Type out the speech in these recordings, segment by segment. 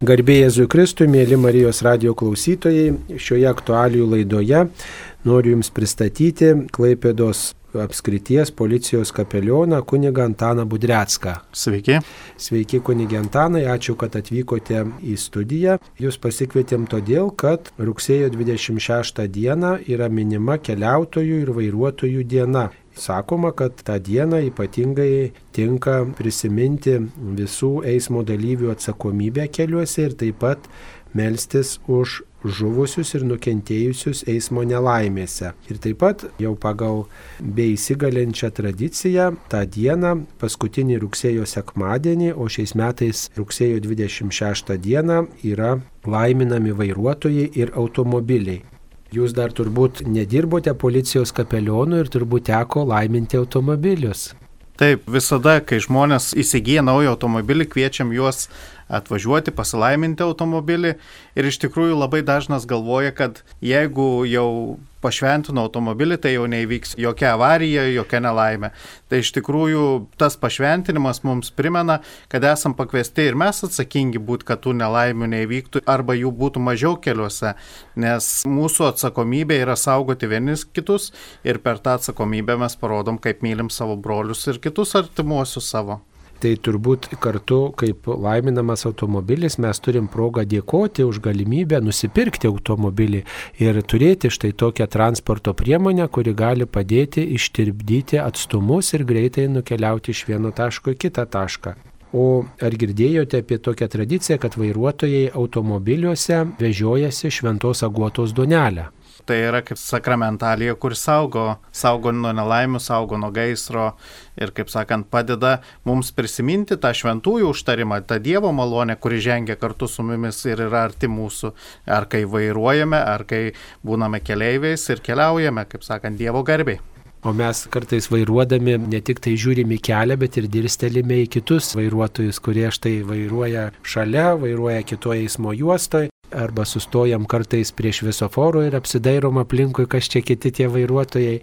Garbėjai Jėzui Kristui, mėly Marijos radio klausytojai, šioje aktualijų laidoje noriu Jums pristatyti Klaipėdos apskrities policijos kapelioną kunigą Antaną Budrecką. Sveiki. Sveiki, kunigė Antanai, ačiū, kad atvykote į studiją. Jūs pasikvietėm todėl, kad rugsėjo 26 dieną yra minima keliautojų ir vairuotojų diena. Sakoma, kad tą dieną ypatingai tinka prisiminti visų eismo dalyvių atsakomybę keliuose ir taip pat melstis už žuvusius ir nukentėjusius eismo nelaimėse. Ir taip pat jau pagal bei įsigalinčią tradiciją tą dieną, paskutinį rugsėjo sekmadienį, o šiais metais rugsėjo 26 dieną yra laiminami vairuotojai ir automobiliai. Jūs dar turbūt nedirbote policijos kapelionu ir turbūt teko laiminti automobilius. Taip, visada, kai žmonės įsigyja naują automobilį, kviečiam juos atvažiuoti, pasilaiminti automobilį. Ir iš tikrųjų labai dažnas galvoja, kad jeigu jau pašventino automobilį, tai jau neįvyks jokia avarija, jokia nelaimė. Tai iš tikrųjų tas pašventinimas mums primena, kad esam pakviesti ir mes atsakingi būti, kad tų nelaimių neįvyktų arba jų būtų mažiau keliuose, nes mūsų atsakomybė yra saugoti vienis kitus ir per tą atsakomybę mes parodom, kaip mylim savo brolius ir kitus artimuosius savo tai turbūt kartu, kaip laiminamas automobilis, mes turim progą dėkoti už galimybę nusipirkti automobilį ir turėti štai tokią transporto priemonę, kuri gali padėti ištirpdyti atstumus ir greitai nukeliauti iš vieno taško į kitą tašką. O ar girdėjote apie tokią tradiciją, kad vairuotojai automobiliuose vežiojasi šventos aguotos donelę? Tai yra kaip sakramentalija, kur saugo, saugo nuo nelaimių, saugo nuo gaisro ir, kaip sakant, padeda mums prisiminti tą šventųjų užtarimą, tą Dievo malonę, kuri žengia kartu su mumis ir yra arti mūsų, ar kai vairuojame, ar kai būname keleiviais ir keliaujame, kaip sakant, Dievo garbiai. O mes kartais vairuodami ne tik tai žiūrime į kelią, bet ir dirstelime į kitus vairuotojus, kurie štai vairuoja šalia, vairuoja kitoje eismo juostoje arba sustojam kartais prie šviesoforo ir apsidairom aplinkui, kas čia kiti tie vairuotojai.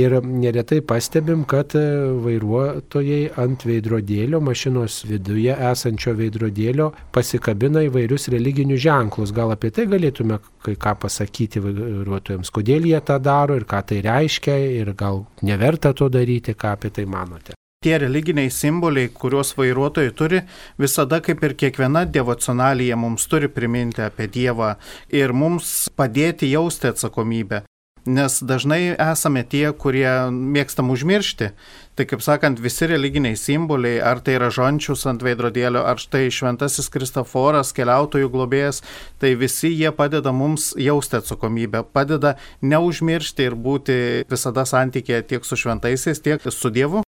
Ir neretai pastebim, kad e, vairuotojai ant veidrodėlio, mašinos viduje esančio veidrodėlio pasikabina įvairius religinius ženklus. Gal apie tai galėtume kai ką pasakyti vairuotojams, kodėl jie tą daro ir ką tai reiškia ir gal neverta to daryti, ką apie tai manote tie religiniai simboliai, kuriuos vairuotojai turi, visada kaip ir kiekviena devocionalija mums turi priminti apie Dievą ir mums padėti jausti atsakomybę. Nes dažnai esame tie, kurie mėgstam užmiršti. Tai kaip sakant, visi religiniai simboliai, ar tai yra žončius ant veidrodėlio, ar štai šventasis Kristoforas, keliautojų globėjas, tai visi jie padeda mums jausti atsakomybę, padeda neužmiršti ir būti visada santykėje tiek su šventaisiais, tiek su Dievu.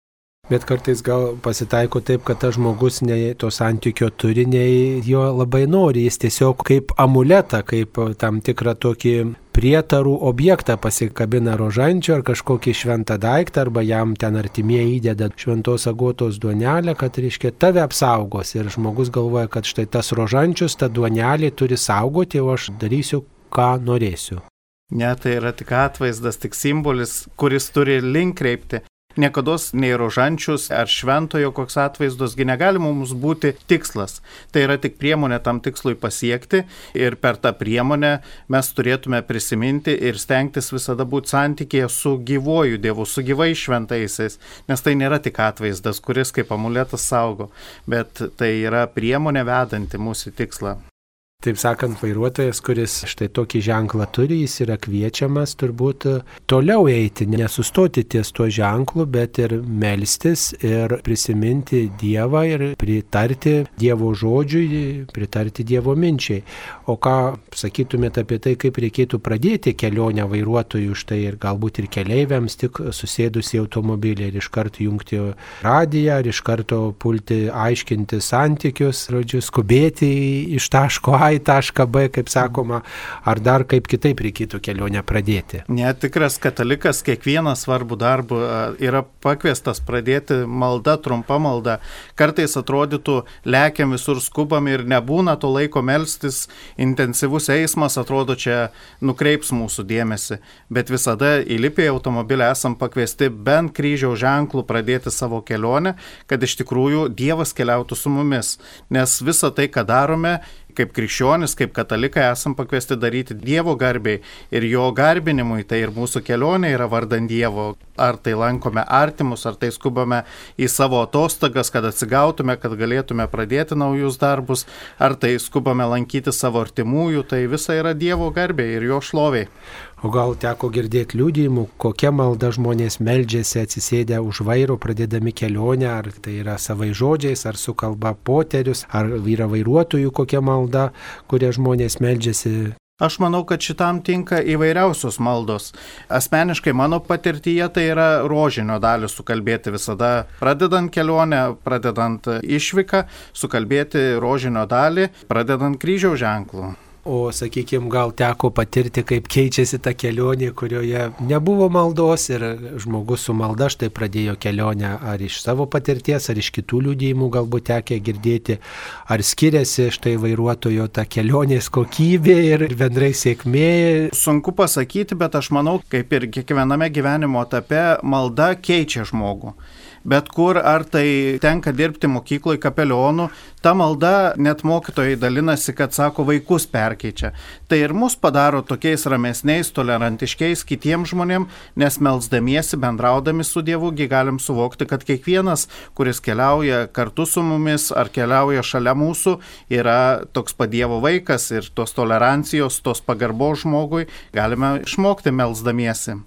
Bet kartais gal pasitaiko taip, kad tas žmogus nei to santykio turi, nei jo labai nori. Jis tiesiog kaip amuletą, kaip tam tikrą tokį prietarų objektą pasikabina rožančio ar kažkokį šventą daiktą, arba jam ten artimieji įdeda šventos agotos duonelę, kad reiškia tave apsaugos. Ir žmogus galvoja, kad štai tas rožančius, ta duonelė turi saugoti, o aš darysiu, ką norėsiu. Ne, tai yra tik atvaizdas, tik simbolis, kuris turi link kreipti. Niekada nei rožančius ar šventojo koks atvaizdos negali mums būti tikslas. Tai yra tik priemonė tam tikslui pasiekti ir per tą priemonę mes turėtume prisiminti ir stengtis visada būti santykėje su gyvoju Dievu, su gyvai šventaisiais, nes tai nėra tik atvaizdas, kuris kaip amuletas saugo, bet tai yra priemonė vedanti mūsų tikslą. Taip sakant, vairuotojas, kuris štai tokį ženklą turi, jis yra kviečiamas turbūt toliau eiti, nesustoti ties tuo ženklu, bet ir melstis ir prisiminti Dievą ir pritarti Dievo žodžiui, pritarti Dievo minčiai. O ką sakytumėte apie tai, kaip reikėtų pradėti kelionę vairuotojų štai ir galbūt ir keleiviams tik susėdus į automobilį ir iš karto jungti radiją, ar iš karto pulti aiškinti santykius, žodžiu, skubėti iš taško A į tašką B, kaip sakoma, ar dar kaip kitaip reikėtų kelionę pradėti. Netikras katalikas kiekvieną svarbų darbą yra pakviestas pradėti malda, trumpa malda. Kartais atrodytų, lėkiam visur skubam ir nebūna to laiko melstis, intensyvus eismas atrodo čia nukreips mūsų dėmesį, bet visada įlipę į automobilį esam pakviesti bent kryžiaus ženklų pradėti savo kelionę, kad iš tikrųjų Dievas keliautų su mumis, nes visa tai, ką darome, kaip krikščionis, kaip katalikai esam pakviesti daryti Dievo garbiai ir jo garbinimui, tai ir mūsų kelionė yra vardant Dievo. Ar tai lankome artimus, ar tai skubame į savo atostogas, kad atsigautume, kad galėtume pradėti naujus darbus, ar tai skubame lankyti savo artimųjų, tai visa yra Dievo garbiai ir jo šloviai. O gal teko girdėti liūdėjimų, kokia malda žmonės meldžiasi atsisėdę už vairo, pradėdami kelionę, ar tai yra savai žodžiais, ar su kalba poterius, ar yra vairuotojų kokia malda, kurie žmonės meldžiasi Aš manau, kad šitam tinka įvairiausios maldos. Asmeniškai mano patirtyje tai yra rožinio dalį sukalbėti visada, pradedant kelionę, pradedant išvyką, sukalbėti rožinio dalį, pradedant kryžiaus ženklų. O, sakykime, gal teko patirti, kaip keičiasi ta kelionė, kurioje nebuvo maldos ir žmogus su malda štai pradėjo kelionę ar iš savo patirties, ar iš kitų liūdėjimų galbūt tekė girdėti, ar skiriasi štai vairuotojo ta kelionės kokybė ir bendrai sėkmė. Sunku pasakyti, bet aš manau, kaip ir kiekviename gyvenimo etape, malda keičia žmogų bet kur ar tai tenka dirbti mokykloje kapelionu, ta malda net mokytojai dalinasi, kad sako, vaikus perkeičia. Tai ir mus padaro tokiais ramesniais, tolerantiškiais kitiems žmonėms, nes melzdamiesi, bendraudami su Dievugi galim suvokti, kad kiekvienas, kuris keliauja kartu su mumis ar keliauja šalia mūsų, yra toks padievo vaikas ir tos tolerancijos, tos pagarbos žmogui galime išmokti melzdamiesi.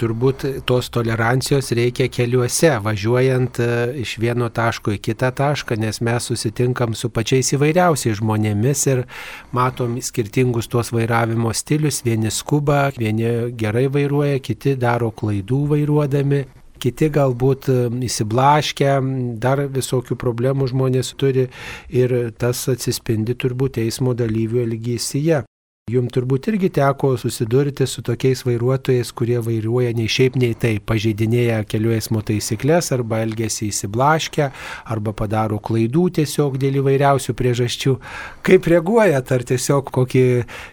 Turbūt tos tolerancijos reikia keliuose, važiuojant e, iš vieno taško į kitą tašką, nes mes susitinkam su pačiais įvairiausiais žmonėmis ir matom skirtingus tuos vairavimo stilius. Vieni skuba, vieni gerai vairuoja, kiti daro klaidų vairuodami. Kiti galbūt e, įsiblaškę, dar visokių problemų žmonės turi ir tas atsispindi turbūt eismo dalyvių elgysyje. Jums turbūt irgi teko susidurti su tokiais vairuotojais, kurie vairuoja nei šiaip, nei taip, pažeidinėja kelių eismo taisyklės arba elgesi įsiblaškę, arba padaro klaidų tiesiog dėl įvairiausių priežasčių. Kaip reaguojat, ar tiesiog kokį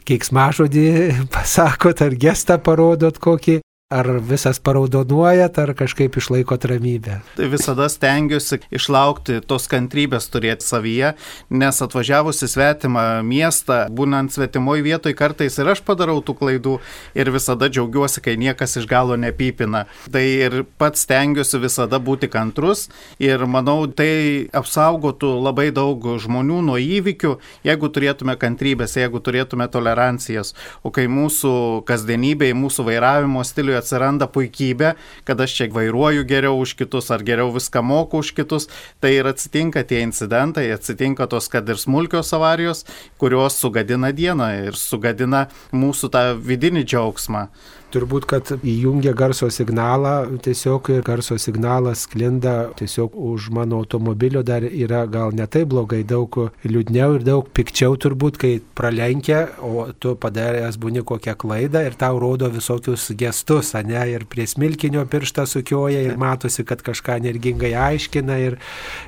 keiksmažodį pasakot, ar gestą parodot kokį, Ar visas paraudonuojat, ar kažkaip išlaikot ramybę? Tai visada stengiuosi išlaukti tos kantrybės turėti savyje, nes atvažiavus į svetimą miestą, būnant svetimoje vietoje, kartais ir aš padarau tų klaidų ir visada džiaugiuosi, kai niekas iš galo nepypina. Tai ir pats stengiuosi visada būti kantrus ir manau, tai apsaugotų labai daug žmonių nuo įvykių, jeigu turėtume kantrybės, jeigu turėtume tolerancijas. O kai mūsų kasdienybėje, mūsų vairavimo stiliuje atsiranda puikybė, kad aš čia vairuoju geriau už kitus ar geriau viską moku už kitus, tai ir atsitinka tie incidentai, atsitinka tos, kad ir smulkios avarijos, kurios sugadina dieną ir sugadina mūsų tą vidinį džiaugsmą. Turbūt, kad įjungia garso signalą, tiesiog ir garso signalas sklinda tiesiog už mano automobilio dar yra gal ne taip blogai, daug liūdniau ir daug pikčiau turbūt, kai pralenkia, o tu padaręs būni kokią klaidą ir tau rodo visokius gestus, ne, ir prie smilkinio pirštą sukioja ir matosi, kad kažką energingai aiškina ir,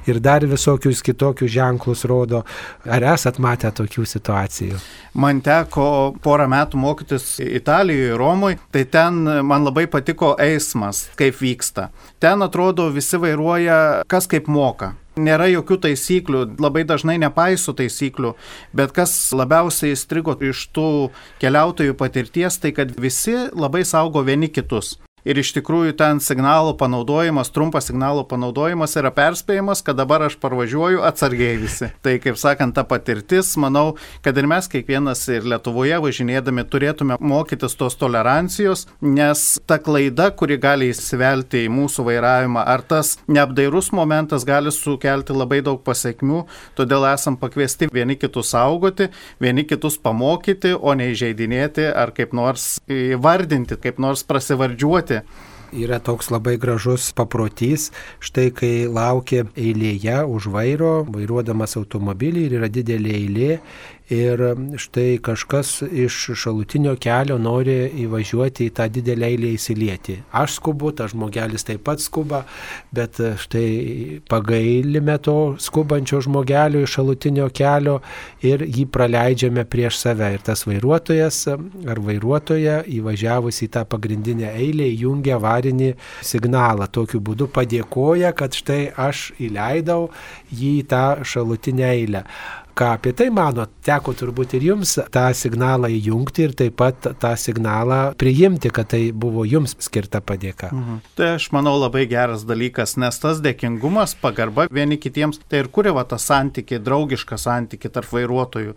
ir dar visokius kitokius ženklus rodo. Ar esat matę tokių situacijų? Man teko porą metų mokytis Italijoje, Romoje Tai ten man labai patiko eismas, kaip vyksta. Ten atrodo visi vairuoja kas kaip moka nėra jokių taisyklių, labai dažnai nepaiso taisyklių, bet kas labiausiai įstrigo iš tų keliautojų patirties, tai kad visi labai saugo vieni kitus. Ir iš tikrųjų ten signalo panaudojimas, trumpas signalo panaudojimas yra perspėjimas, kad dabar aš parvažiuoju atsargiai visi. Tai kaip sakant, ta patirtis, manau, kad ir mes kiekvienas ir Lietuvoje važinėdami turėtume mokytis tos tolerancijos, nes ta klaida, kuri gali įsivelti į mūsų vairavimą, ar tas neapdairus momentas gali sukelti labai daug pasiekmių, todėl esam pakviesti vieni kitus saugoti, vieni kitus pamokyti, o ne įžeidinėti ar kaip nors įvardinti, kaip nors prasivardžiuoti važiuoti. Yra toks labai gražus paprotys, štai kai laukia eilėje už vairo, vairuodamas automobilį ir yra didelė eilė ir štai kažkas iš šalutinio kelio nori įvažiuoti į tą didelę eilę įsilieti. Aš skubu, tas žmogelis taip pat skuba, bet štai pagailime to skubančio žmogelio iš šalutinio kelio ir jį praleidžiame prieš save. Ir tas vairuotojas ar vairuotoja įvažiavus į tą pagrindinę eilę įjungia avarinį signalą. Tokiu būdu padėkoja, kad štai aš įleidau jį į tą šalutinę eilę ką apie tai mano. Teko turbūt ir jums tą signalą įjungti ir taip pat tą signalą priimti, kad tai buvo jums skirta padėka. Mhm. Tai aš manau labai geras dalykas, nes tas dėkingumas, pagarba vieni kitiems, tai ir kuria va tą santykį, draugišką santykį tarp vairuotojų.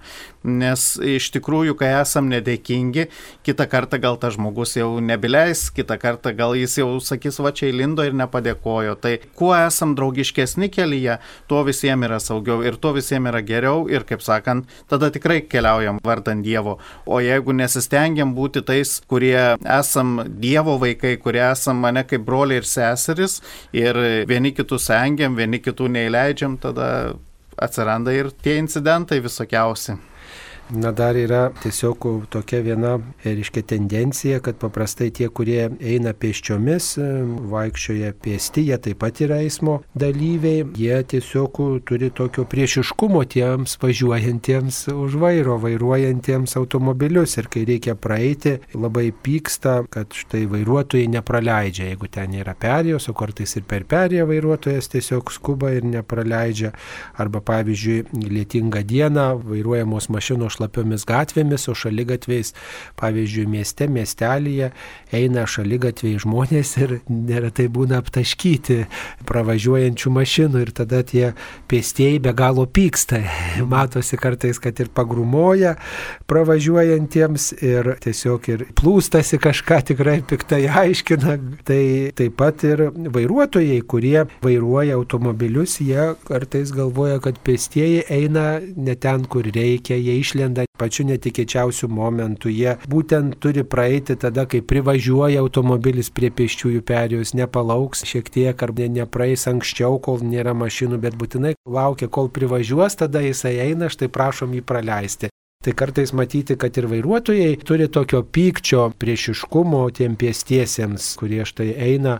Nes iš tikrųjų, kai esam nedėkingi, kitą kartą gal tas žmogus jau nebileis, kitą kartą gal jis jau sakys, va čia įlindo ir nepadėkojo. Tai kuo esam draugiškesni kelyje, tuo visiems yra saugiau ir tuo visiems yra geriau ir, kaip sakant, tada tikrai keliaujam vardant Dievo. O jeigu nesistengiam būti tais, kurie esam Dievo vaikai, kurie esam mane kaip broliai ir seseris ir vieni kitus engiam, vieni kitų neįleidžiam, tada atsiranda ir tie incidentai visokiausi. Na dar yra tiesiog tokia viena, reiškia, tendencija, kad paprastai tie, kurie eina pėsčiomis, vaikščioja pėsti, jie taip pat yra eismo dalyviai, jie tiesiog turi tokio priešiškumo tiems važiuojantiems už vairo, vairuojantiems automobilius. Ir kai reikia praeiti, labai pyksta, kad štai vairuotojai nepraleidžia, jeigu ten yra perėjos, o kartais ir per perėją vairuotojas tiesiog skuba ir nepraleidžia. Arba pavyzdžiui, lietingą dieną vairuojamos mašinos šlapiomis gatvėmis, o šalygatviais, pavyzdžiui, mieste, miestelėje eina šalygatviai žmonės ir neretai būna aptaškyti pravažiuojančių mašinų ir tada tie pėstieji be galo pyksta. Matosi kartais, kad ir pagrumoja pravažiuojantiems ir tiesiog ir plūstasi kažką tikrai piktai aiškina. Tai taip pat ir vairuotojai, kurie vairuoja automobilius, jie kartais galvoja, kad pėstieji eina ne ten, kur reikia, jie išlenda išlenda pačiu netikėčiausiu momentu. Jie būtent turi praeiti tada, kai privažiuoja automobilis prie pėsčiųjų perėjos, nepalauks šiek tiek ar ne, nepraeis anksčiau, kol nėra mašinų, bet būtinai laukia, kol privažiuos, tada jisai eina, štai prašom jį praleisti. Tai kartais matyti, kad ir vairuotojai turi tokio pykčio, priešiškumo tiem pėstiesiems, kurie štai eina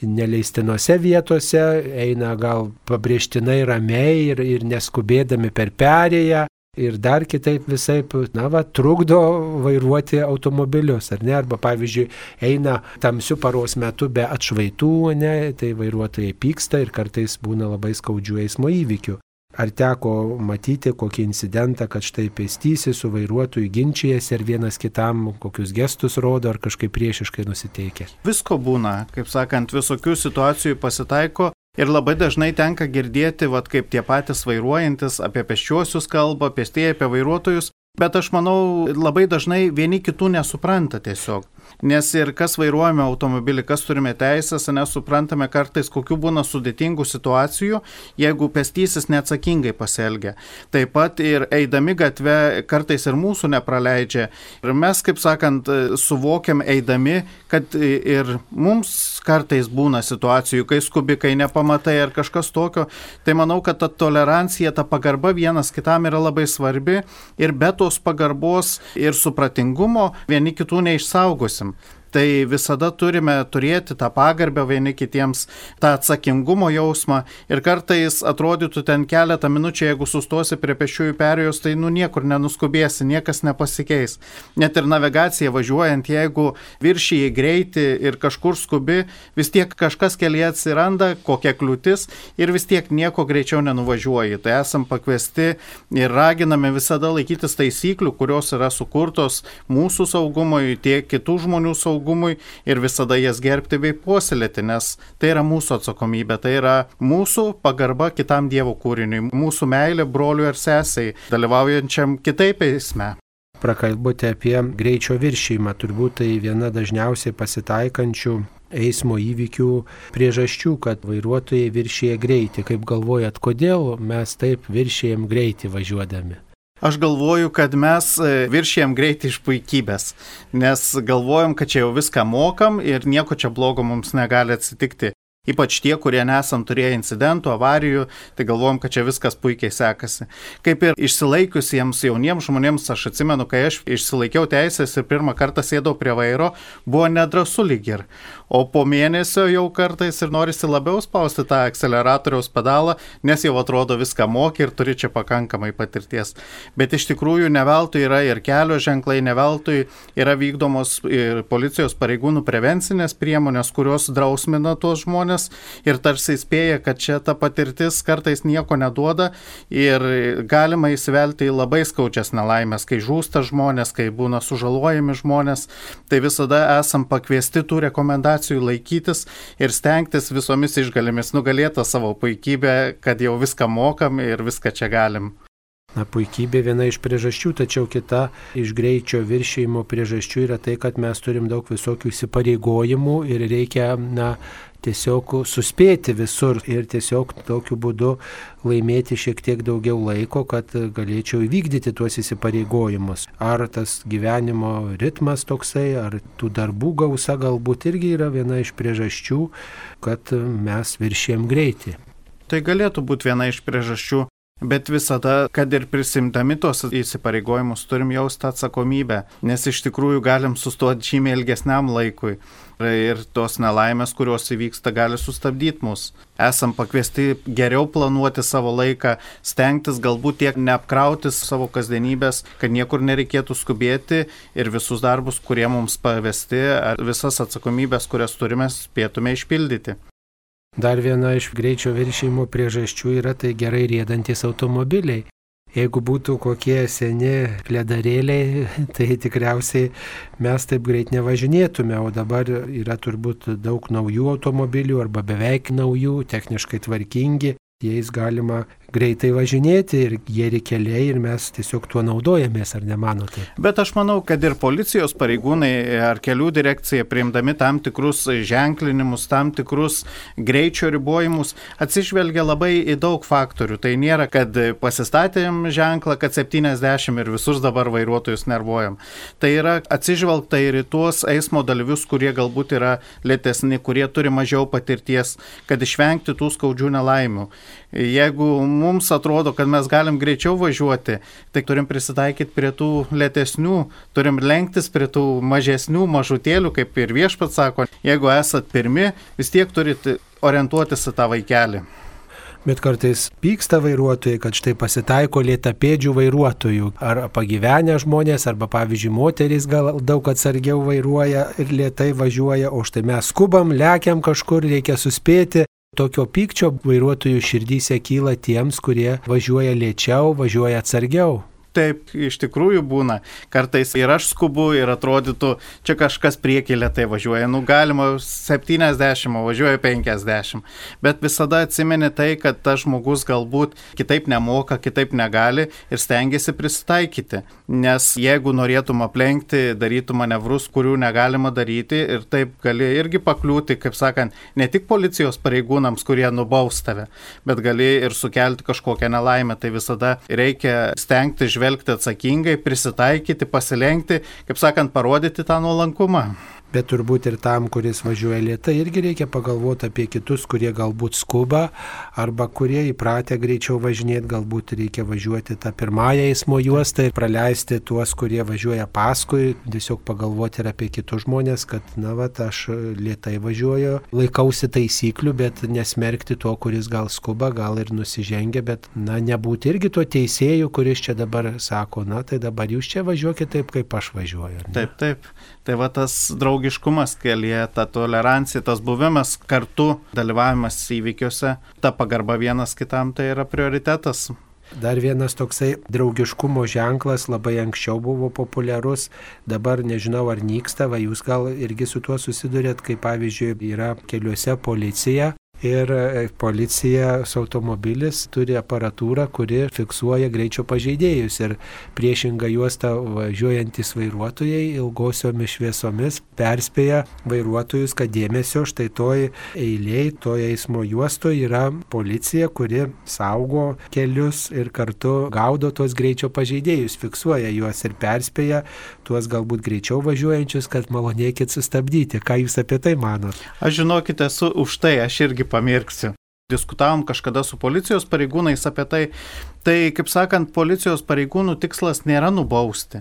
neleistinose vietose, eina gal pabrėžtinai ramiai ir, ir neskubėdami per perėją, ir dar kitaip visai, na, va, trukdo vairuoti automobilius, ar ne, arba pavyzdžiui, eina tamsių paros metu be atšvaitų, ne, tai vairuotojai pyksta ir kartais būna labai skaudžių eismo įvykių. Ar teko matyti kokį incidentą, kad štai pėstysis su vairuotoju ginčijasi ir vienas kitam kokius gestus rodo ar kažkaip priešiškai nusiteikia? Visko būna, kaip sakant, visokių situacijų pasitaiko Ir labai dažnai tenka girdėti, vad kaip tie patys vairuojantis apie pėsčiuosius kalba, pėstieji apie vairuotojus, bet aš manau, labai dažnai vieni kitų nesupranta tiesiog. Nes ir kas vairuojame automobilį, kas turime teisės, nesuprantame kartais, kokiu būna sudėtingų situacijų, jeigu pestysis neatsakingai pasielgia. Taip pat ir eidami gatve kartais ir mūsų nepraleidžia. Ir mes, kaip sakant, suvokiam eidami, kad ir mums kartais būna situacijų, kai skubi, kai nepamatai ar kažkas tokio. Tai manau, kad ta tolerancija, ta pagarba vienas kitam yra labai svarbi ir be tos pagarbos ir supratingumo vieni kitų neišsaugosim tai visada turime turėti tą pagarbę vieni kitiems, tą atsakingumo jausmą ir kartais atrodytų ten keletą minučių, jeigu sustosi prie pešiųjų perėjos, tai nu niekur nenuskubėsi, niekas nepasikeis. Net ir navigacija važiuojant, jeigu viršyji greitį ir kažkur skubi, vis tiek kažkas kelyje atsiranda, kokia kliūtis ir vis tiek nieko greičiau nenuvažiuoji. Tai esam pakviesti ir raginame visada laikytis taisyklių, kurios yra sukurtos mūsų saugumui, tiek kitų žmonių saugumui saugumui ir visada jas gerbti bei puoselėti, nes tai yra mūsų atsakomybė, tai yra mūsų pagarba kitam Dievo kūriniui, mūsų meilė broliui ar sesiai, dalyvaujančiam kitaip eisme. Prakalbote apie greičio viršymą, turbūt tai viena dažniausiai pasitaikančių eismo įvykių priežasčių, kad vairuotojai viršyje greitį. Kaip galvojat, kodėl mes taip viršėjom greitį važiuodami? Aš galvoju, kad mes e, viršėjom greitį iš puikybės, nes galvojom, kad čia jau viską mokam ir nieko čia blogo mums negali atsitikti. Ypač tie, kurie nesam turėję incidentų, avarijų, tai galvojom, kad čia viskas puikiai sekasi. Kaip ir išsilaikiusiems jauniems žmonėms, aš atsimenu, kai aš išsilaikiau teisės ir pirmą kartą sėdau prie vairo, buvo nedrasu lyg ir. O po mėnesio jau kartais ir norisi labiau spausti tą akceleratoriaus pedalą, nes jau atrodo viską moki ir turi čia pakankamai patirties. Bet iš tikrųjų ne veltui yra ir kelio ženklai, ne veltui yra vykdomos ir policijos pareigūnų prevencinės priemonės, kurios drausmina tuos žmonės ir tarsi įspėja, kad čia ta patirtis kartais nieko neduoda ir galima įsivelti į labai skaudžias nelaimės, kai žūsta žmonės, kai būna sužalojami žmonės, tai visada esam pakviesti tų rekomendacijų laikytis ir stengtis visomis išgalėmis nugalėti savo puikybę, kad jau viską mokam ir viską čia galim. Na, puikybė viena iš priežasčių, tačiau kita iš greičio viršėjimo priežasčių yra tai, kad mes turim daug visokių įsipareigojimų ir reikia, na, tiesiog suspėti visur ir tiesiog tokiu būdu laimėti šiek tiek daugiau laiko, kad galėčiau įvykdyti tuos įsipareigojimus. Ar tas gyvenimo ritmas toksai, ar tų darbų gausa galbūt irgi yra viena iš priežasčių, kad mes viršėm greitį. Tai galėtų būti viena iš priežasčių, Bet visada, kad ir prisimdami tos įsipareigojimus, turim jausti atsakomybę, nes iš tikrųjų galim sustoti žymiai ilgesniam laikui ir tos nelaimės, kurios įvyksta, gali sustabdyti mus. Esam pakviesti geriau planuoti savo laiką, stengtis galbūt tiek neapkrauti savo kasdienybės, kad niekur nereikėtų skubėti ir visus darbus, kurie mums pavesti, ar visas atsakomybės, kurias turime, spėtume išpildyti. Dar viena iš greičio viršėjimo priežasčių yra tai gerai rėdantis automobiliai. Jeigu būtų kokie seni pledarėliai, tai tikriausiai mes taip greit nevažinėtume, o dabar yra turbūt daug naujų automobilių arba beveik naujų, techniškai tvarkingi, jais galima greitai važinėti ir geri keliai ir mes tiesiog tuo naudojamės, ar nemanote? Bet aš manau, kad ir policijos pareigūnai ar kelių direkcija priimdami tam tikrus ženklinimus, tam tikrus greičio ribojimus atsižvelgia labai į daug faktorių. Tai nėra, kad pasistatėm ženklą, kad 70 ir visus dabar vairuotojus nervuojam. Tai yra atsižvelgta ir į tuos eismo dalyvius, kurie galbūt yra lėtesni, kurie turi mažiau patirties, kad išvengti tų skaudžių nelaimių. Jeigu mums atrodo, kad mes galim greičiau važiuoti, tai turim prisitaikyti prie tų lėtesnių, turim lenktis prie tų mažesnių mažutėlių, kaip ir viešpats sako, jeigu esat pirmi, vis tiek turit orientuotis į tą vaikelį. Bet kartais pyksta vairuotojai, kad štai pasitaiko lėtapėdžių vairuotojų. Ar pagyvenę žmonės, arba pavyzdžiui moteris gal daug atsargiau vairuoja ir lėtai važiuoja, o štai mes skubam, lekiam kažkur, reikia suspėti. Tokio pykčio vairuotojų širdyse kyla tiems, kurie važiuoja lėčiau, važiuoja atsargiau taip iš tikrųjų būna. Kartais ir aš skubu ir atrodytų, čia kažkas priekėlė tai važiuoja, nu galima 70, o važiuoja 50. Bet visada atsimeni tai, kad tas žmogus galbūt kitaip nemoka, kitaip negali ir stengiasi prisitaikyti. Nes jeigu norėtum aplenkti, darytum manevrus, kurių negalima daryti ir taip gali irgi pakliūti, kaip sakant, ne tik policijos pareigūnams, kurie nubaus tave, bet gali ir sukelti kažkokią nelaimę. Tai visada reikia stengti žvelgti žvelgti atsakingai, prisitaikyti, pasilenkti, kaip sakant, parodyti tą nuolankumą bet turbūt ir tam, kuris važiuoja lietai, irgi reikia pagalvoti apie kitus, kurie galbūt skuba arba kurie įpratę greičiau važinėti, galbūt reikia važiuoti tą pirmąją eismo juostą ir praleisti tuos, kurie važiuoja paskui, tiesiog pagalvoti ir apie kitus žmonės, kad, na, va, aš lietai važiuoju, laikausi taisyklių, bet nesmerkti to, kuris gal skuba, gal ir nusižengia, bet, na, nebūti irgi tuo teisėju, kuris čia dabar sako, na, tai dabar jūs čia važiuokite taip, kaip aš važiuoju. Taip, taip. Tai va tas draugiškumas kelyje, ta tolerancija, tas buvimas kartu, dalyvavimas įvykiuose, ta pagarba vienas kitam tai yra prioritetas. Dar vienas toksai draugiškumo ženklas labai anksčiau buvo populiarus, dabar nežinau ar nyksta, va jūs gal irgi su tuo susidurėt, kai pavyzdžiui yra keliuose policija Ir e, policija su automobilis turi aparatūrą, kuri fiksuoja greičio pažeidėjus. Ir priešinga juosta važiuojantis vairuotojai ilgosiomis šviesomis perspėja vairuotojus, kad dėmesio štai toj eiliai, toj eismo juostoje yra policija, kuri saugo kelius ir kartu gaudo tos greičio pažeidėjus, fiksuoja juos ir perspėja tuos galbūt greičiau važiuojančius, kad malonėkit sustabdyti. Ką jūs apie tai manot? Aš žinokit, esu už tai, aš irgi pamirksiu. Diskutavom kažkada su policijos pareigūnais apie tai. Tai, kaip sakant, policijos pareigūnų tikslas nėra nubausti.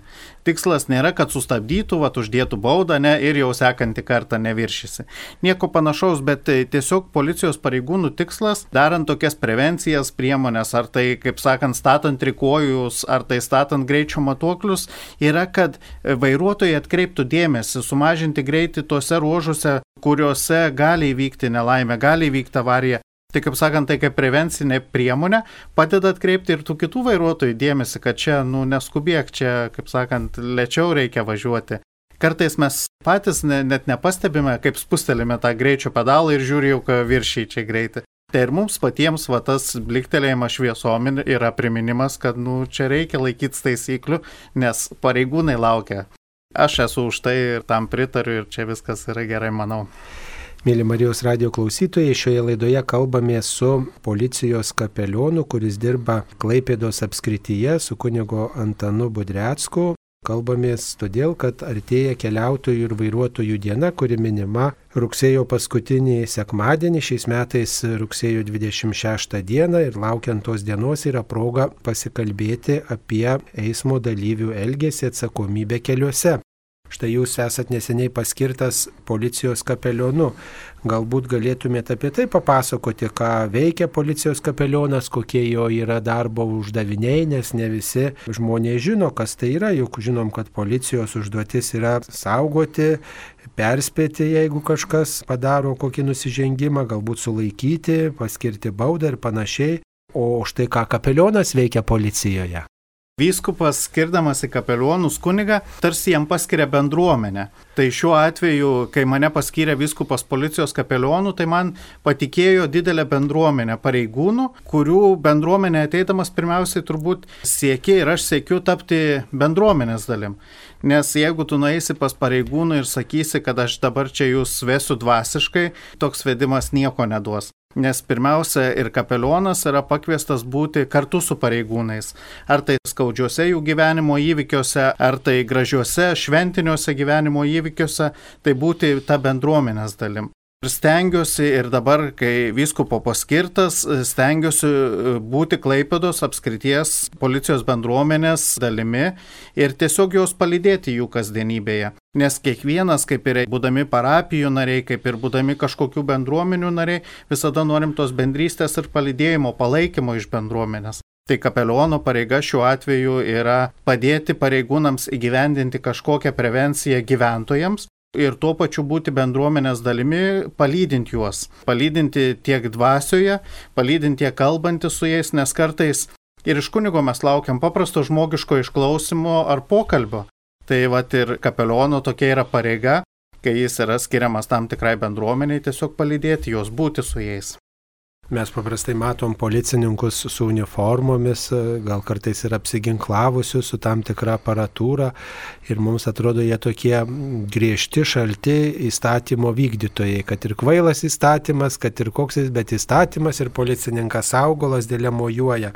Tikslas nėra, kad sustabdytų, va, uždėtų baudą ne, ir jau sekantį kartą neviršysi. Nieko panašaus, bet tai tiesiog policijos pareigūnų tikslas, darant tokias prevencijas priemonės, ar tai, kaip sakant, statant trikojus, ar tai statant greičio matuoklius, yra, kad vairuotojai atkreiptų dėmesį, sumažinti greitį tuose ruožuose, kuriuose gali įvykti nelaimė, gali įvykti avarija. Tai kaip sakant, tai kaip prevencinė priemonė padeda atkreipti ir tų kitų vairuotojų dėmesį, kad čia, nu, neskubėk, čia, kaip sakant, lėčiau reikia važiuoti. Kartais mes patys ne, net nepastebime, kaip spustelime tą greičio pedalą ir žiūri jau, kad viršiai čia greitį. Tai ir mums patiems va, tas bliktelėjimas šviesom yra priminimas, kad nu, čia reikia laikytis taisyklių, nes pareigūnai laukia. Aš esu už tai ir tam pritariu ir čia viskas yra gerai, manau. Mėly Marijos radio klausytojai, šioje laidoje kalbame su policijos kapelionu, kuris dirba Klaipėdos apskrityje su kunigo Antanu Budrecku. Kalbamės todėl, kad artėja keliautojų ir vairuotojų diena, kuri minima rugsėjo paskutinį sekmadienį, šiais metais rugsėjo 26 dieną ir laukiant tos dienos yra proga pasikalbėti apie eismo dalyvių elgesį atsakomybę keliuose. Štai jūs esat neseniai paskirtas policijos kapelionu. Galbūt galėtumėte apie tai papasakoti, ką veikia policijos kapelionas, kokie jo yra darbo uždaviniai, nes ne visi žmonės žino, kas tai yra. Juk žinom, kad policijos užduotis yra saugoti, perspėti, jeigu kažkas padaro kokį nusižengimą, galbūt sulaikyti, paskirti baudą ir panašiai. O štai ką kapelionas veikia policijoje. Vyskupas, skirdamas į kapelionus kunigą, tarsi jam paskiria bendruomenę. Tai šiuo atveju, kai mane paskyrė vyskupas policijos kapelionų, tai man patikėjo didelę bendruomenę pareigūnų, kurių bendruomenė ateidamas pirmiausiai turbūt siekia ir aš siekiu tapti bendruomenės dalim. Nes jeigu tu nueisi pas pareigūnų ir sakysi, kad aš dabar čia jūs vesiu dvasiškai, toks vedimas nieko neduos. Nes pirmiausia ir kapelionas yra pakviestas būti kartu su pareigūnais. Ar tai skaudžiuose jų gyvenimo įvykiuose, ar tai gražiuose šventiniuose gyvenimo įvykiuose, tai būti ta bendruomenės dalim. Stengiuosi ir dabar, kai vyskupo paskirtas, stengiuosi e, būti Klaipėdos apskrities policijos bendruomenės dalimi ir tiesiog juos palydėti jų kasdienybėje. Nes kiekvienas, kaip ir būdami parapijų nariai, kaip ir būdami kažkokių bendruomenių nariai, visada norim tos bendrystės ir palydėjimo, palaikymo iš bendruomenės. Tai kapeliono pareiga šiuo atveju yra padėti pareigūnams įgyvendinti kažkokią prevenciją gyventojams, ir tuo pačiu būti bendruomenės dalimi, palydinti juos. Palydinti tiek dvasioje, palydinti tiek kalbantį su jais, nes kartais ir iš kunigo mes laukiam paprasto žmogiško išklausimo ar pokalbio. Tai vat ir kapeliono tokia yra pareiga, kai jis yra skiriamas tam tikrai bendruomeniai, tiesiog palydėti juos, būti su jais. Mes paprastai matom policininkus su uniformomis, gal kartais ir apsiginklavusius su tam tikra aparatūra ir mums atrodo jie tokie griežti, šalti įstatymo vykdytojai, kad ir kvailas įstatymas, kad ir koks jis, bet įstatymas ir policininkas augolas dėlėmojuoja.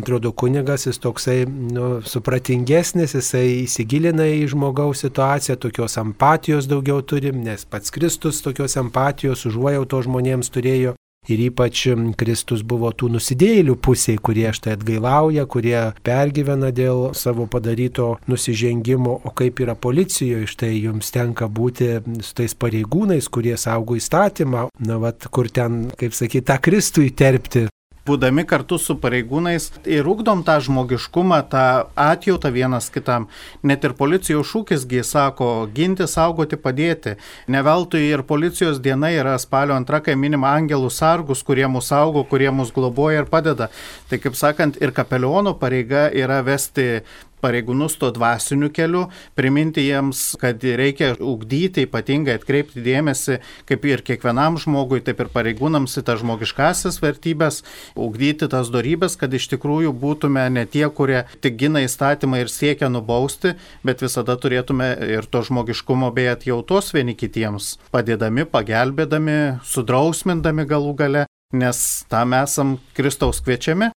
Atrodo, kunigas jis toksai nu, supratingesnis, jisai įsigilina į žmogaus situaciją, tokios empatijos daugiau turim, nes pats Kristus tokios empatijos užuojauto žmonėms turėjo. Ir ypač Kristus buvo tų nusidėjėlių pusėje, kurie štai atgailauja, kurie pergyvena dėl savo padaryto nusižengimo, o kaip yra policijoje, štai jums tenka būti su tais pareigūnais, kurie saugo įstatymą, na, vat, kur ten, kaip sakyti, tą Kristų įterpti, būdami kartu su pareigūnais ir ugdom tą žmogiškumą, tą atjautą vienas kitam. Net ir policijos šūkisgi sako ginti, saugoti, padėti. Neveltui ir policijos diena yra spalio antra, kai minima angelų sargus, kurie mus saugo, kurie mus globoja ir padeda. Tai kaip sakant, ir kapeliono pareiga yra vesti pareigūnus tuo dvasiniu keliu, priminti jiems, kad reikia ugdyti, ypatingai atkreipti dėmesį, kaip ir kiekvienam žmogui, taip ir pareigūnams į tas žmogiškasis vertybės, ugdyti tas darybės, kad iš tikrųjų būtume ne tie, kurie tik gina įstatymą ir siekia nubausti, bet visada turėtume ir to žmogiškumo bei atjautos vieni kitiems, padėdami, pagelbėdami, sudrausmindami galų gale, nes tam esam Kristaus kviečiami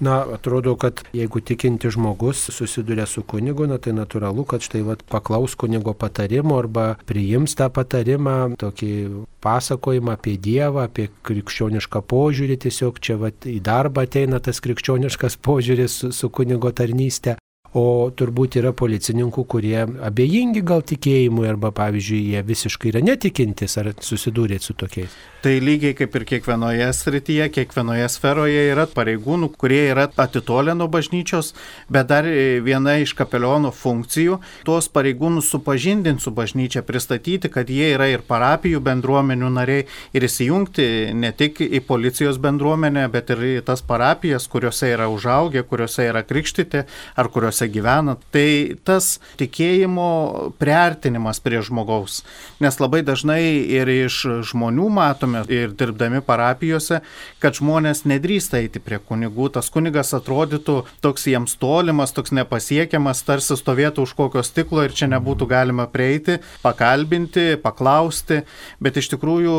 Na, atrodo, kad jeigu tikinti žmogus susiduria su kunigu, na tai natūralu, kad štai vat, paklaus kunigo patarimo arba priims tą patarimą, tokį pasakojimą apie Dievą, apie krikščionišką požiūrį, tiesiog čia vat, į darbą ateina tas krikščioniškas požiūris su, su kunigo tarnyste. O turbūt yra policininkų, kurie abejingi gal tikėjimui arba, pavyzdžiui, jie visiškai yra netikintis, ar susidūrėt su tokiais. Tai lygiai kaip ir kiekvienoje srityje, kiekvienoje sferoje yra pareigūnų, kurie yra atitolę nuo bažnyčios, bet dar viena iš kapelionų funkcijų - tuos pareigūnus supažindinti su bažnyčia, pristatyti, kad jie yra ir parapijų bendruomenių nariai ir įsijungti ne tik į policijos bendruomenę, bet ir į tas parapijas, kuriuose yra užaugę, kuriuose yra krikštyti ar kuriuose gyvena, tai tas tikėjimo priartinimas prie žmogaus. Nes labai dažnai ir iš žmonių matome, ir dirbdami parapijose, kad žmonės nedrįsta eiti prie kunigų. Tas kunigas atrodytų toks jiems tolimas, toks nepasiekiamas, tarsi stovėtų už kokio stiklo ir čia nebūtų galima prieiti, pakalbinti, paklausti. Bet iš tikrųjų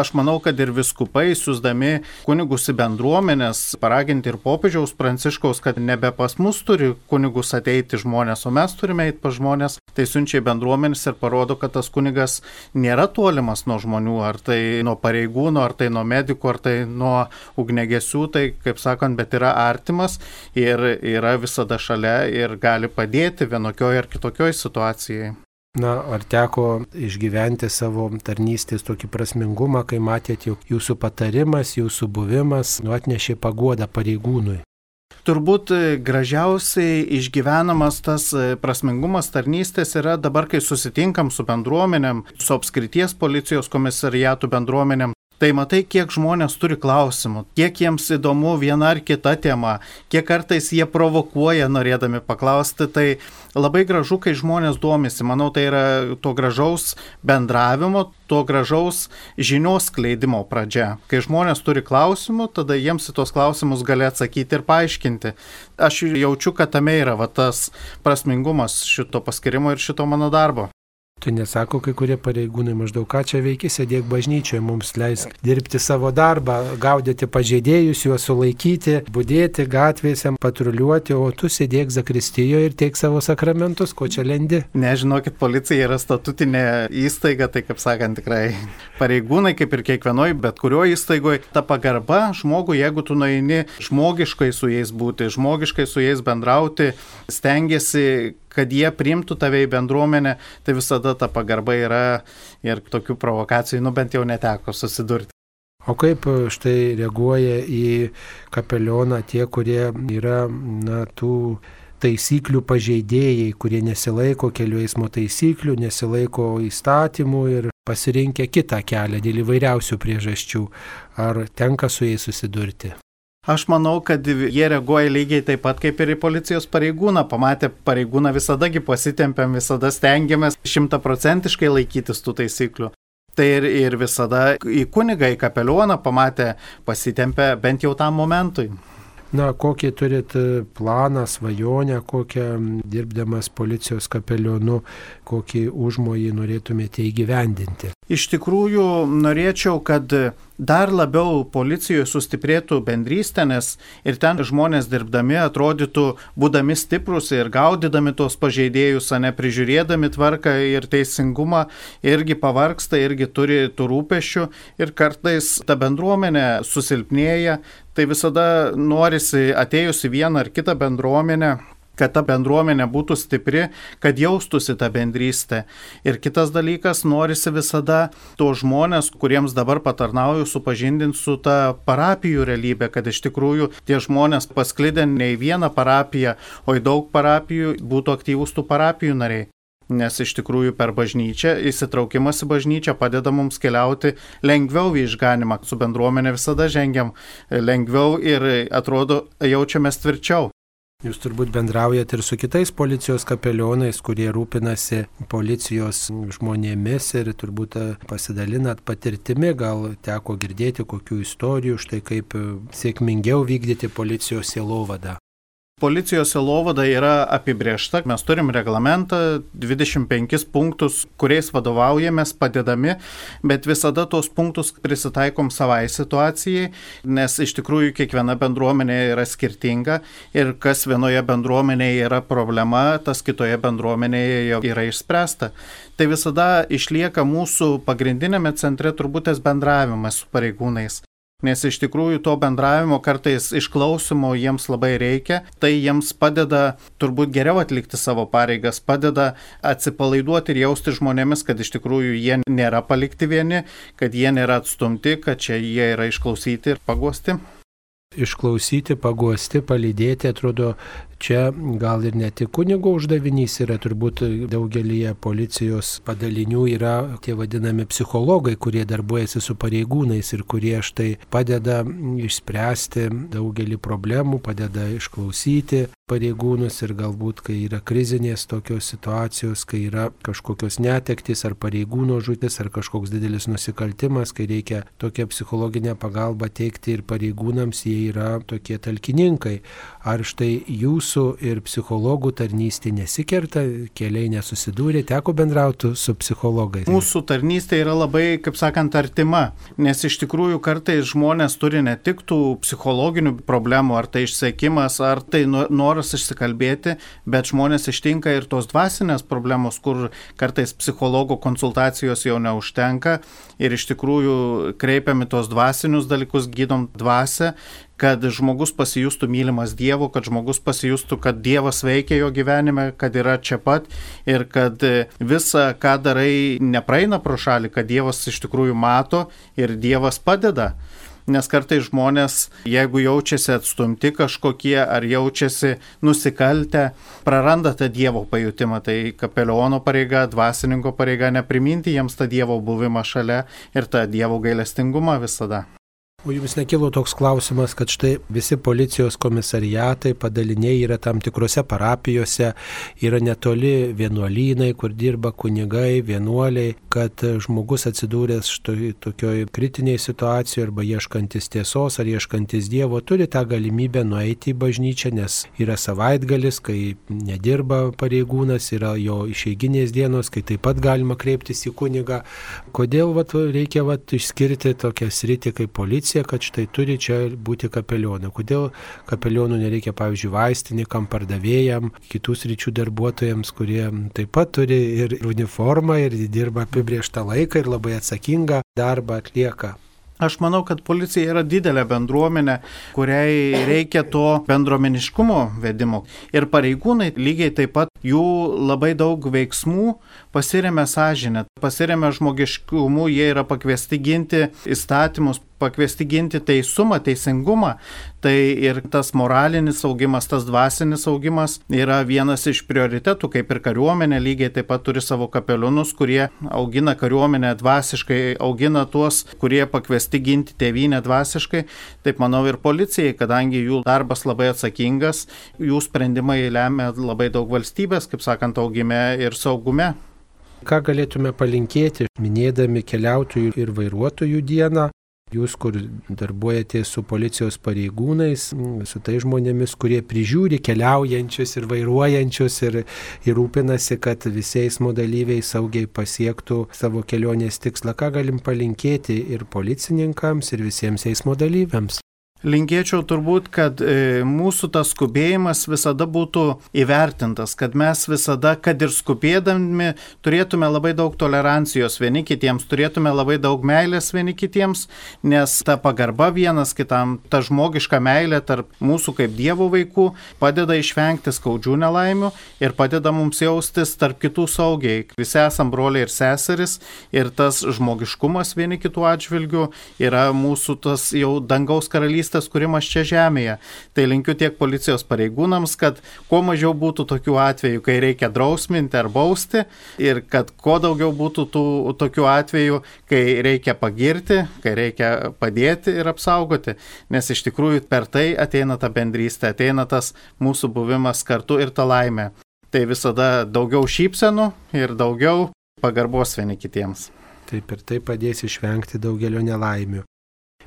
aš manau, kad ir viskupai, siūsdami kunigus į bendruomenės, paraginti ir popiežiaus pranciškaus, kad nebe pas mus turi kunigus ateiti žmonės, o mes turime eiti pa žmonės, tai siunčia į bendruomenės ir parodo, kad tas kunigas nėra tolimas nuo žmonių, ar tai nuo pareigūnų, ar tai nuo medikų, ar tai nuo ugnegesių, tai kaip sakant, bet yra artimas ir yra visada šalia ir gali padėti vienokioje ar kitokioje situacijoje. Na, ar teko išgyventi savo tarnystės tokį prasmingumą, kai matėte, jog jūsų patarimas, jūsų buvimas nu, atnešė paguodą pareigūnui? Turbūt e, gražiausiai išgyvenamas tas e, prasmingumas tarnystės yra dabar, kai susitinkam su bendruomenėm, su apskrities policijos komisariatų bendruomenėm. Tai matai, kiek žmonės turi klausimų, kiek jiems įdomu viena ar kita tema, kiek kartais jie provokuoja norėdami paklausti. Tai labai gražu, kai žmonės domisi. Manau, tai yra to gražaus bendravimo, to gražaus žinios kleidimo pradžia. Kai žmonės turi klausimų, tada jiems į tos klausimus gali atsakyti ir paaiškinti. Aš jaučiu, kad tame yra va, tas prasmingumas šito paskirimo ir šito mano darbo. Tai nesako kai kurie pareigūnai maždaug, ką čia veiki, sėdėk bažnyčioje, mums leis dirbti savo darbą, gaudyti pažeidėjus, juos sulaikyti, būdėti gatvėse, patruliuoti, o tu sėdėk zakristijoje ir teik savo sakramentus, ko čia lendi. Nežinokit, policija yra statutinė įstaiga, tai kaip sakant, tikrai pareigūnai, kaip ir kiekvienoje, bet kurioje įstaigoje, ta pagarba žmogui, jeigu tu nueini žmogiškai su jais būti, žmogiškai su jais bendrauti, stengiasi kad jie priimtų tave į bendruomenę, tai visada ta pagarba yra ir tokių provokacijų, nu bent jau neteko susidurti. O kaip štai reaguoja į kapelioną tie, kurie yra na, tų taisyklių pažeidėjai, kurie nesilaiko kelių eismo taisyklių, nesilaiko įstatymų ir pasirinkę kitą kelią dėl įvairiausių priežasčių. Ar tenka su jais susidurti? Aš manau, kad jie reaguoja lygiai taip pat kaip ir į policijos pareigūną. Pamatę pareigūną visadagi pasitempiam, visada stengiamės šimtaprocentiškai laikytis tų taisyklių. Tai ir, ir visada į kunigą, į kapelioną pamatę pasitempę bent jau tam momentui. Na, kokį turit e, planą, svajonę, kokią dirbdamas policijos kapelionu, kokį užmojį norėtumėte įgyvendinti? Iš tikrųjų, norėčiau, kad dar labiau policijoje sustiprėtų bendrystė, nes ir ten žmonės dirbdami atrodytų, būdami stiprus ir gaudydami tos pažeidėjus, o ne prižiūrėdami tvarką ir teisingumą, irgi pavarksta, irgi turi tų rūpešių ir kartais ta bendruomenė susilpnėja, tai visada norisi atėjus į vieną ar kitą bendruomenę kad ta bendruomenė būtų stipri, kad jaustųsi tą bendrystę. Ir kitas dalykas, norisi visada to žmonės, kuriems dabar patarnauju, supažindinti su ta parapijų realybė, kad iš tikrųjų tie žmonės pasklidę ne į vieną parapiją, o į daug parapijų būtų aktyvūs tų parapijų nariai nes iš tikrųjų per bažnyčią įsitraukimas į bažnyčią padeda mums keliauti lengviau į išganimą. Su bendruomenė visada žengiam lengviau ir atrodo jaučiamės tvirčiau. Jūs turbūt bendraujate ir su kitais policijos kapelionais, kurie rūpinasi policijos žmonėmis ir turbūt pasidalinat patirtimi, gal teko girdėti kokių istorijų, štai kaip sėkmingiau vykdyti policijos sielovadą. Policijos silovada yra apibriešta, mes turim reglamentą, 25 punktus, kuriais vadovaujamės padedami, bet visada tuos punktus prisitaikom savai situacijai, nes iš tikrųjų kiekviena bendruomenė yra skirtinga ir kas vienoje bendruomenėje yra problema, tas kitoje bendruomenėje jau yra išspręsta. Tai visada išlieka mūsų pagrindinėme centre turbūt tas bendravimas su pareigūnais. Nes iš tikrųjų to bendravimo kartais išklausimo jiems labai reikia, tai jiems padeda turbūt geriau atlikti savo pareigas, padeda atsipalaiduoti ir jausti žmonėmis, kad iš tikrųjų jie nėra palikti vieni, kad jie nėra atstumti, kad čia jie yra išklausyti ir paguosti. Išklausyti, paguosti, palydėti, atrodo, Čia gal ir ne tik kunigo uždavinys yra, turbūt daugelį policijos padalinių yra tie vadinami psichologai, kurie darbuojasi su pareigūnais ir kurie štai padeda išspręsti daugelį problemų, padeda išklausyti pareigūnus ir galbūt, kai yra krizinės tokios situacijos, kai yra kažkokios netektis ar pareigūno žūtis ar kažkoks didelis nusikaltimas, kai reikia tokią psichologinę pagalbą teikti ir pareigūnams, jie yra tokie talkininkai. Ar štai jūs jūsų ir psichologų tarnystė nesikerta, keliai nesusidūrė, teko bendrauti su psichologais? Mūsų tarnystė yra labai, kaip sakant, artima, nes iš tikrųjų kartais žmonės turi ne tik tų psichologinių problemų, ar tai išsiekimas, ar tai noras išsikalbėti, bet žmonės ištinka ir tos dvasinės problemos, kur kartais psichologo konsultacijos jau neužtenka ir iš tikrųjų kreipiami tos dvasinius dalykus, gydom dvasę kad žmogus pasijustų mylimas Dievo, kad žmogus pasijustų, kad Dievas veikia jo gyvenime, kad yra čia pat ir kad visa, ką darai, nepraeina pro šalį, kad Dievas iš tikrųjų mato ir Dievas padeda. Nes kartai žmonės, jeigu jaučiasi atstumti kažkokie ar jaučiasi nusikaltę, praranda tą Dievo pajutimą. Tai kapeliono pareiga, dvasininko pareiga nepriminti jiems tą Dievo buvimą šalia ir tą Dievo gailestingumą visada. O jums nekilo toks klausimas, kad štai visi policijos komisariatai, padaliniai yra tam tikrose parapijose, yra netoli vienuolynai, kur dirba kunigai, vienuoliai, kad žmogus atsidūręs štai tokioj kritiniai situacijoje arba ieškantis tiesos ar ieškantis Dievo turi tą galimybę nueiti į bažnyčią, nes yra savaitgalis, kai nedirba pareigūnas, yra jo išeiginės dienos, kai taip pat galima kreiptis į kunigą. Kodėl vat, reikia vat, išskirti tokią sritį kaip policija? kad štai turi čia būti kapelionai. Kodėl kapelionų nereikia, pavyzdžiui, vaistininkam, pardavėjam, kitus ryčių darbuotojams, kurie taip pat turi ir uniformą, ir dirba apibrieštą laiką, ir labai atsakingą darbą atlieka. Aš manau, kad policija yra didelė bendruomenė, kuriai reikia to bendruomeniškumo vedimo. Ir pareigūnai lygiai taip pat jų labai daug veiksmų pasiremia sąžinę, pasiremia žmogiškumu, jie yra pakviesti ginti įstatymus, pakviesti ginti teisumą, teisingumą. Tai ir tas moralinis augimas, tas dvasinis augimas yra vienas iš prioritetų, kaip ir kariuomenė lygiai taip pat turi savo kapelionus, kurie augina kariuomenę dvasiškai, augina tuos, kurie pakviesti ginti tėvynę dvasiškai. Taip manau ir policijai, kadangi jų darbas labai atsakingas, jų sprendimai lemia labai daug valstybės, kaip sakant, augime ir saugume. Ką galėtume palinkėti, minėdami keliautojų ir vairuotojų dieną, Jūs, kur darbuojatės su policijos pareigūnais, su tai žmonėmis, kurie prižiūri keliaujančius ir vairuojančius ir, ir rūpinasi, kad visi eismo dalyviai saugiai pasiektų savo kelionės tikslą, ką galim palinkėti ir policininkams, ir visiems eismo dalyviams. Linkėčiau turbūt, kad e, mūsų tas skubėjimas visada būtų įvertintas, kad mes visada, kad ir skubėdami, turėtume labai daug tolerancijos vieni kitiems, turėtume labai daug meilės vieni kitiems, nes ta pagarba vienas kitam, ta žmogiška meilė tarp mūsų kaip Dievo vaikų padeda išvengti skaudžių nelaimių ir padeda mums jaustis tarp kitų saugiai. Visi esam broliai ir seseris ir tas žmogiškumas vieni kitų atžvilgių yra mūsų tas jau dangaus karalystės karalystės kūrimas čia žemėje. Tai linkiu tiek policijos pareigūnams, kad kuo mažiau būtų tokių atvejų, kai reikia drausminti ar bausti ir kad kuo daugiau būtų tų tokių atvejų, kai reikia pagirti, kai reikia padėti ir apsaugoti, nes iš tikrųjų per tai ateina ta bendrystė, ateina tas mūsų buvimas kartu ir ta laimė. Tai visada daugiau šypsenų ir daugiau pagarbos vieni kitiems. Taip ir tai padės išvengti daugelio nelaimių.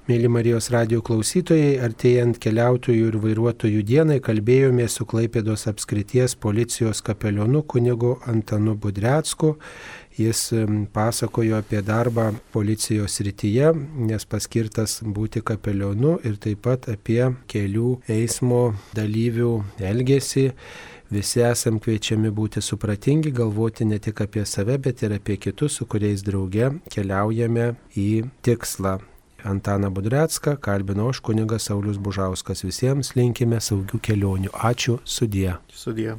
Mėly Marijos radio klausytojai, artėjant keliautojų ir vairuotojų dienai kalbėjome su Klaipėdos apskrities policijos kapelionu kunigu Antanu Budrecku. Jis pasakojo apie darbą policijos rytyje, nes paskirtas būti kapelionu ir taip pat apie kelių eismo dalyvių elgesį. Visi esam kviečiami būti supratingi, galvoti ne tik apie save, bet ir apie kitus, su kuriais drauge keliaujame į tikslą. Antaną Budrecką, kalbino aš kunigas Saulis Bužauskas. Visiems linkime saugių kelionių. Ačiū, sudie. Sudie.